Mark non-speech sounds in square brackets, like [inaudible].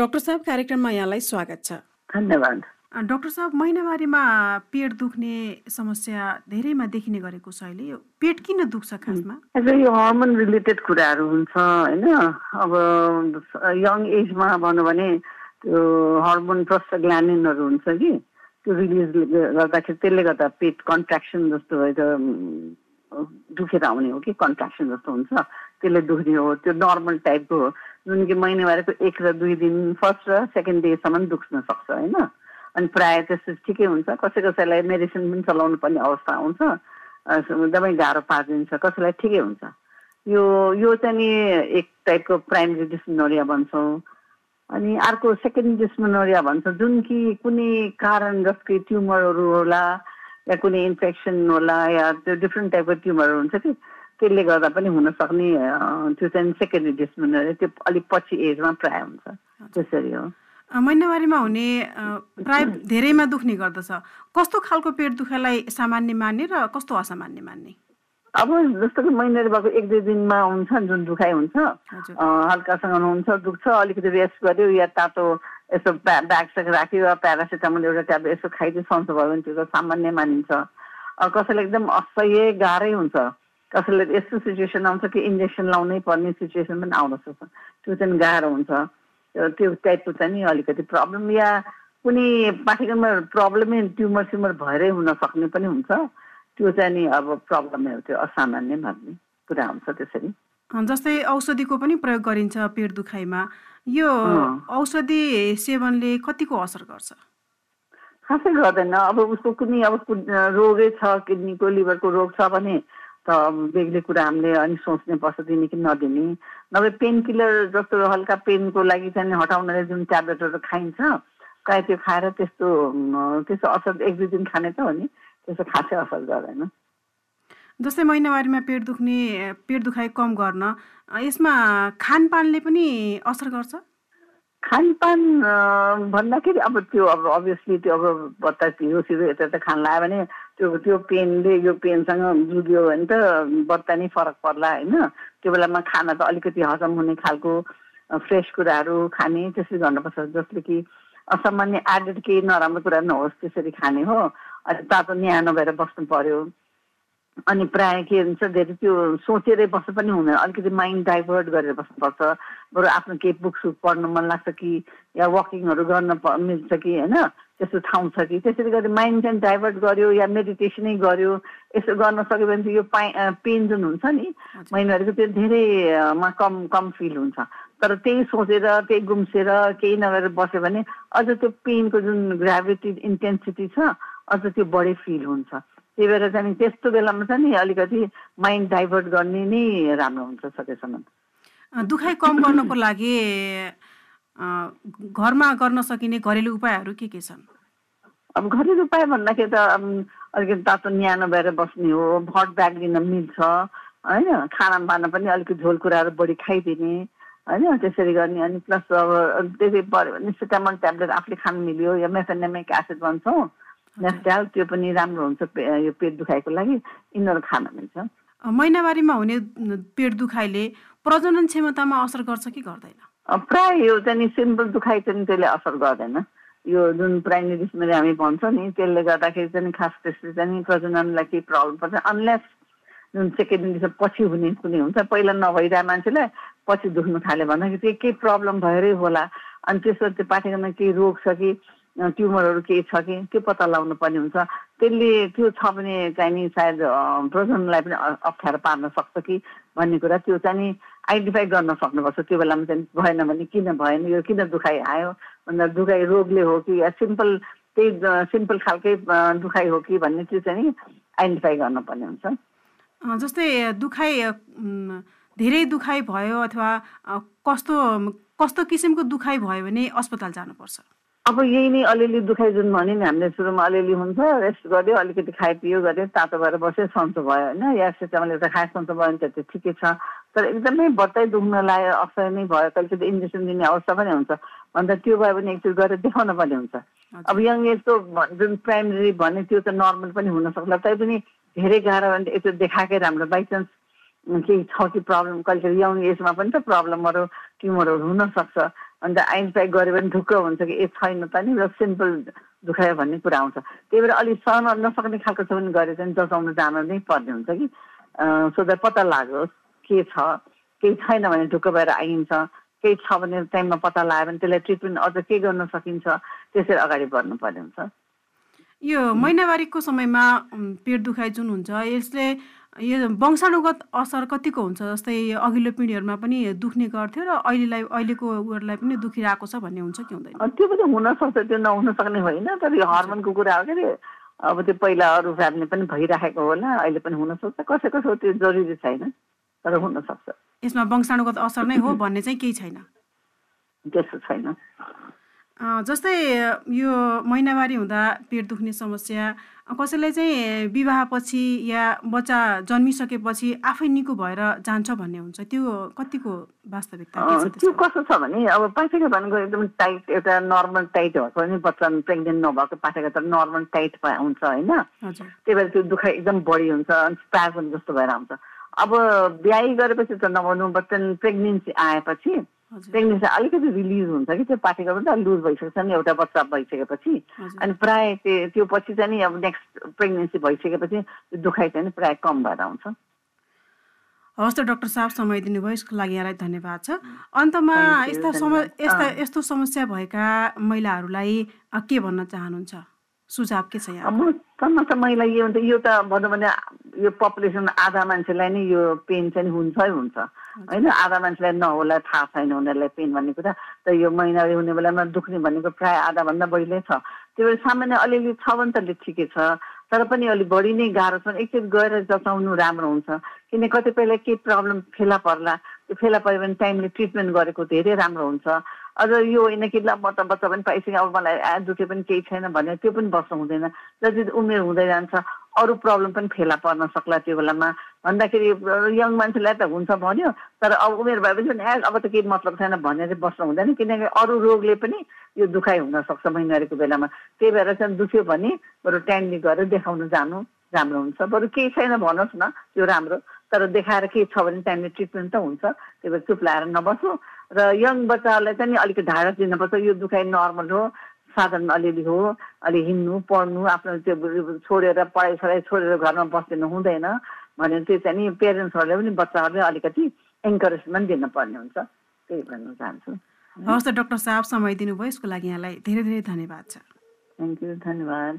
Doctor साहब कार्यक्रममा यहाँलाई स्वागत छ। धन्यवाद। डाक्टर साहब महिनावारीमा पेट दुख्ने समस्या धेरैमा देखिने गरेको छ अहिले। पेट किन दुख्छ खासमा? यो हर्मोन रिलेटेड कुराहरू हुन्छ होइन? अब यङ एजमा भनौँ भने त्यो हर्मोन ग्ल्यानिनहरू हुन्छ कि? त्यो रिलिज गर्दाखेरि त्यसले गर्दा पेट कन्ट्राक्सन जस्तो भयो दुखेर आउने हो कि? कन्ट्राक्सन जस्तो हुन्छ। त्यसले दुख्ने हो। त्यो नर्मल टाइपको जुन कि महिनावारीको एक र दुई दिन फर्स्ट र सेकेन्ड डेसम्म दुख्न सक्छ होइन? अनि प्रायः त्यस्तो ठिकै हुन्छ। कसै कसैलाई मेडिसिन पनि चलाउनु पर्ने अवस्था आउँछ एकदमै गाह्रो पारिदिन्छ। कसैलाई ठिकै हुन्छ। यो यो चाहिँ नि एक टाइपको प्राइमेरी डिस्मिनोरिया भन्छौँ। अनि अर्को सेकेन्ड डिस्मिनोरिया भन्छ जुन कि कुनै कारण जसको ट्युमरहरू होला या कुनै इन्फेक्सन होला या त्यो डिफ्रेन्ट टाइपको ट्युमरहरू हुन्छ कि त्यसले गर्दा पनि हुनसक्ने त्यो चाहिँ सेकेन्डरी डिस्मिनोरिया त्यो अलिक पछि एजमा प्रायः हुन्छ। त्यसरी हो। महिनावारीमा हुने प्राय [clears throat] धेरैमा दुख्ने गर्दछ। कस्तो खालको पेट दुखाइलाई सामान्य मान्ने र कस्तो असामान्य मान्ने? अब जस्तो कि महिनावारी भएको एक दुई दिनमा हुन्छ जुन दुखाइ हुन्छ हल्कासँग हुन्छ दुख्छ अलिकति रेस्ट गर्यो या तातो यसो ब्या ब्यागसेग राख्यो या प्यारासिटामोल एउटा ट्याब्लेट यसो खाइदियो सन्चो भयो भने त्यो त सामान्य मानिन्छ। कसैलाई एकदम असह्य गाह्रै हुन्छ। कसैलाई यस्तो सिचुएसन आउँछ कि इन्जेक्सन लाउनै पर्ने सिचुएसन पनि आउन सक्छ। त्यो चाहिँ गाह्रो हुन्छ। त्यो टाइपको चाहिँ नि अलिकति प्रब्लम या कुनै पाठ्यक्रममा प्रब्लमै ट्युमर स्युमर भएरै हुन सक्ने पनि हुन्छ। त्यो चाहिँ नि अब प्रब्लमहरू त्यो असामान्य भन्ने कुरा हुन्छ त्यसरी। जस्तै औषधिको पनि प्रयोग गरिन्छ पेट दुखाइमा। यो औषधि सेवनले कतिको असर गर्छ? खासै गर्दैन। अब उसको कुनै अब रोगै छ किडनीको लिभरको रोग छ भने त बेग्लै कुरा हामीले अनि सोच्ने पर्छ दिने कि नदिने नभए पेन किलर जस्तो हल्का पेनको लागि चाहिँ हटाउनले जुन ट्याब्लेटहरू खाइन्छ प्रायः त्यो खाएर त्यस्तो त्यस्तो असर एक दुई दिन खाने त हो नि त्यस्तो खासै असर गर्दैन जस्तै महिनावारीमा पेट दुख्ने पेट दुखाइ कम गर्न यसमा खानपानले पनि असर गर्छ? खानपान भन्दाखेरि अब त्यो अब अभियसली त्यो अब बत्ता पिरो सिरो यता यता खान लाग्यो भने त्यो त्यो पेनले यो पेनसँग जुग्यो भने त बत्ता नै फरक पर्ला होइन? त्यो बेलामा खाना त अलिकति हजम हुने खालको फ्रेस कुराहरू खाने त्यसरी गर्नुपर्छ। जसले कि असामान्य एडेड केही नराम्रो कुरा नहोस् त्यसरी खाने हो। अनि तातो न्यानो भएर बस्नु पर्यो। अनि प्रायः के हुन्छ धेरै त्यो सोचेरै बस्नु पनि हुँदैन। अलिकति माइन्ड डाइभर्ट गरेर बस्नुपर्छ। बरु आफ्नो केही बुक्स पढ्नु मन लाग्छ कि या वकिङहरू गर्न मिल्छ कि होइन? त्यस्तो ठाउँ छ कि? त्यसरी गर्दा माइन्ड चाहिँ डाइभर्ट गर्यो या मेडिटेसनै गर्यो यसो गर्न सक्यो भने चाहिँ यो पाइ पेन जुन हुन्छ नि महिनाहरूको त्यो धेरैमा कम कम फिल हुन्छ। तर त्यही सोचेर त्यही गुम्सेर केही नगरेर बस्यो भने अझ त्यो पेनको जुन ग्राभिटी इन्टेन्सिटी छ अझ त्यो बढी फिल हुन्छ। त्यही भएर चाहिँ त्यस्तो बेलामा चाहिँ नि अलिकति माइन्ड डाइभर्ट गर्ने नै राम्रो हुन्छ सकेसम्म। दुखाइ कम गर्नको लागि घरमा गर्न सकिने घरेलु उपायहरू के के छन्? अब घरेलु उपाय भन्दाखेरि त अलिकति तातो न्यानो भएर बस्ने हो भट ब्याग दिन मिल्छ होइन? खाना पाना पनि अलिकति झोल कुराहरू बढी खाइदिने होइन? त्यसरी गर्ने अनि प्लस अब त्यसै पऱ्यो भने सिटामल ट्याब्लेट आफूले खानु मिल्यो या मेफेनेमिक एसिड भन्छौँ नेस्टाल त्यो पनि राम्रो हुन्छ यो पेट दुखाइको लागि यिनीहरू खान मिल्छ। महिनावारीमा हुने पेट दुखाइले प्रजनन क्षमतामा असर गर्छ कि गर्दैन? प्राय यो चाहिँ सिम्पल दुखाइ चाहिँ त्यसले असर गर्दैन। यो जुन प्राइमेरी डिस्मेरी हामी भन्छौँ नि त्यसले गर्दाखेरि चाहिँ खास त्यसले चाहिँ प्रजननलाई केही प्रब्लम पर्छ। अनलेस जुन सेकेन्ड पछि हुने कुनै हुन्छ पहिला नभइरहेको मान्छेलाई पछि दुख्नु थाल्यो भन्दाखेरि त्यो केही प्रब्लम भएरै होला। अनि त्यसो त्यो पाठ्यक्रममा केही रोग छ कि ट्युमरहरू केही छ कि? त्यो पत्ता लगाउनु पर्ने हुन्छ। त्यसले त्यो छ भने चाहिँ नि सायद प्रजनलाई पनि अप्ठ्यारो पार्न सक्छ कि भन्ने कुरा त्यो चाहिँ नि आइडेन्टिफाई गर्न सक्नुपर्छ। त्यो बेलामा चाहिँ भएन भने किन भएन? यो किन दुखाइ आयो? भन्दा दुखाइ रोगले हो कि? या सिम्पल त्यही सिम्पल खालकै दुखाइ हो कि भन्ने त्यो चाहिँ आइडेन्टिफाई गर्नुपर्ने हुन्छ। जस्तै दुखाइ धेरै दुखाइ भयो अथवा कस्तो कस्तो किसिमको दुखाइ भयो भने अस्पताल जानुपर्छ। अब यही नै अलिअलि दुखाइ जुन भन्यो नि हामीले सुरुमा अलिअलि हुन्छ रेस्ट गर्यो अलिकति खाइपियो गऱ्यो तातो भएर बस्यो सन्चो भयो होइन? या सिस्टमले एउटा खाए सन्चो भयो भने त त्यो ठिकै छ। तर एकदमै बत्तै दुख्न लाग्यो असर नै भयो। अलिकति इन्जेक्सन दिने अवस्था पनि हुन्छ। अन्त त्यो भयो भने एकचोटि गरेर देखाउन पर्ने हुन्छ। अब यङ एजको जुन प्राइमेरी भने त्यो त नर्मल पनि हुनसक्ला तैपनि धेरै गाह्रो भने एकचोटि देखाएकै राम्रो। बाइचान्स केही छ कि प्रब्लम? कहिले यङ एजमा पनि त प्रब्लमहरू ट्युमरहरू हुनसक्छ अन्त आइन प्याक गऱ्यो भने ढुक्क हुन्छ कि ए छैन त नि र सिम्पल दुखायो भन्ने कुरा आउँछ। त्यही भएर अलिक सहन नसक्ने खालको छ भने गरे चाहिँ जसाउनु जान नै पर्ने हुन्छ कि। सो द्याट पत्ता लागोस् के छ केही छैन भने ढुक्क भएर आइन्छ। केही छ भने टाइममा पत्ता लगायो भने त्यसलाई ट्रिटमेन्ट अझ के गर्न सकिन्छ त्यसरी अगाडि बढ्नुपर्ने हुन्छ। यो महिनावारीको समयमा पेट दुखाइ जुन हुन्छ यसले यो वंशानुगत असर कतिको हुन्छ? जस्तै अघिल्लो पिँढीहरूमा पनि दुख्ने गर्थ्यो र अहिलेलाई अहिलेको उयोहरूलाई पनि दुखिरहेको छ भन्ने हुन्छ कि हुँदैन? त्यो पनि हुनसक्छ त्यो नहुन सक्ने होइन तर यो हर्मोनको कुरा हो कि अब त्यो पहिला अरू फ्यामिली पनि भइराखेको होला अहिले पनि हुनसक्छ। कसै कसो त्यो जरुरी छैन तर हुनसक्छ। यसमा वंशानुगत असर नै हो भन्ने चाहिँ केही छैन? त्यस्तो छैन। जस्तै यो महिनावारी हुँदा पेट दुख्ने समस्या कसैलाई चाहिँ विवाहपछि या बच्चा जन्मिसकेपछि आफै निको भएर जान्छ भन्ने हुन्छ त्यो कतिको वास्तविकता त्यो कस्तो छ भने अब पाठेका भनेको एकदम टाइट एउटा नर्मल टाइट भएको भने बच्चा प्रेग्नेन्ट नभएको पाठेका त नर्मल टाइट हुन्छ होइन? त्यही भएर त्यो दुखाइ एकदम बढी हुन्छ अनि जस्तो भएर आउँछ। अब बिहाइ गरेपछि त नभनौँ बच्चा प्रेग्नेन्सी आएपछि प्रेग्नेन्सी अलिकति रिलिज हुन्छ कि त्यो पाठेको पनि त लुज भइसकेको छ नि एउटा बच्चा भइसकेपछि। अनि प्रायः त्यो त्यो पछि चाहिँ नि अब नेक्स्ट प्रेग्नेन्सी भइसकेपछि त्यो दुखाइ चाहिँ नि प्रायः कम भएर आउँछ। हवस् त डक्टर साहब समय दिनुभयो यसको लागि यहाँलाई धन्यवाद छ। अन्तमा यस्ता सम यस्ता यस्तो समस्या भएका महिलाहरूलाई के भन्न चाहनुहुन्छ? सुझाव के छ यहाँ? त महिला यो हुन्छ यो त भनौँ भने यो पपुलेसन आधा मान्छेलाई नै यो पेन चाहिँ हुन्छै हुन्छ। होइन आधा मान्छेलाई नहोला थाहा छैन उनीहरूलाई पेन भन्ने कुरा। त यो महिनावारी हुने बेलामा दुख्ने भनेको प्राय आधाभन्दा बढी नै छ। त्यो भएर सामान्य अलिअलि छ भने त ठिकै छ तर पनि अलिक बढी नै गाह्रो छ। एकचोटि गएर जचाउनु राम्रो हुन्छ। किन कतिपयलाई केही प्रब्लम फेला पर्ला त्यो फेला पऱ्यो भने टाइमले ट्रिटमेन्ट गरेको धेरै राम्रो हुन्छ। अझ यो होइन कि ल म त बच्चा पनि पाइसकेँ अब मलाई दुखे पनि केही छैन भने त्यो पनि बस्नु हुँदैन। जति उमेर हुँदै जान्छ अरू प्रब्लम पनि फेला पर्न सक्ला त्यो बेलामा। भन्दाखेरि यङ मान्छेलाई त हुन्छ भन्यो तर अब उमेर भएपछि पनि ए अब त केही मतलब छैन भनेर बस्नु हुँदैन किनकि अरू रोगले पनि यो दुखाइ हुनसक्छ महिनारीको बेलामा। त्यही भएर चाहिँ दुख्यो भने बरु टाइमली गएर देखाउनु जानु राम्रो हुन्छ। बरु केही छैन भन्नुहोस् न त्यो राम्रो तर देखाएर केही छ भने टाइमली ट्रिटमेन्ट त हुन्छ। त्यही भएर चुप लाएर नबस्नु र यङ बच्चाहरूलाई चाहिँ अलिकति ढाडस दिनुपर्छ। यो दुखाइ नर्मल हो साधारण अलिअलि हो अलि हिँड्नु पढ्नु आफ्नो त्यो छोडेर पढाइ छोडेर घरमा बसिदिनु हुँदैन। भने त्यो चाहिँ नि पेरेन्ट्सहरूले पनि बच्चाहरूले अलिकति इन्करेजमेन्ट दिनुपर्ने हुन्छ। त्यही भन्न चाहन्छु। हवस् त डक्टर साहब समय दिनुभयो। यसको लागि यहाँलाई धेरै धेरै धन्यवाद छ। थ्याङ्क यू धन्यवाद।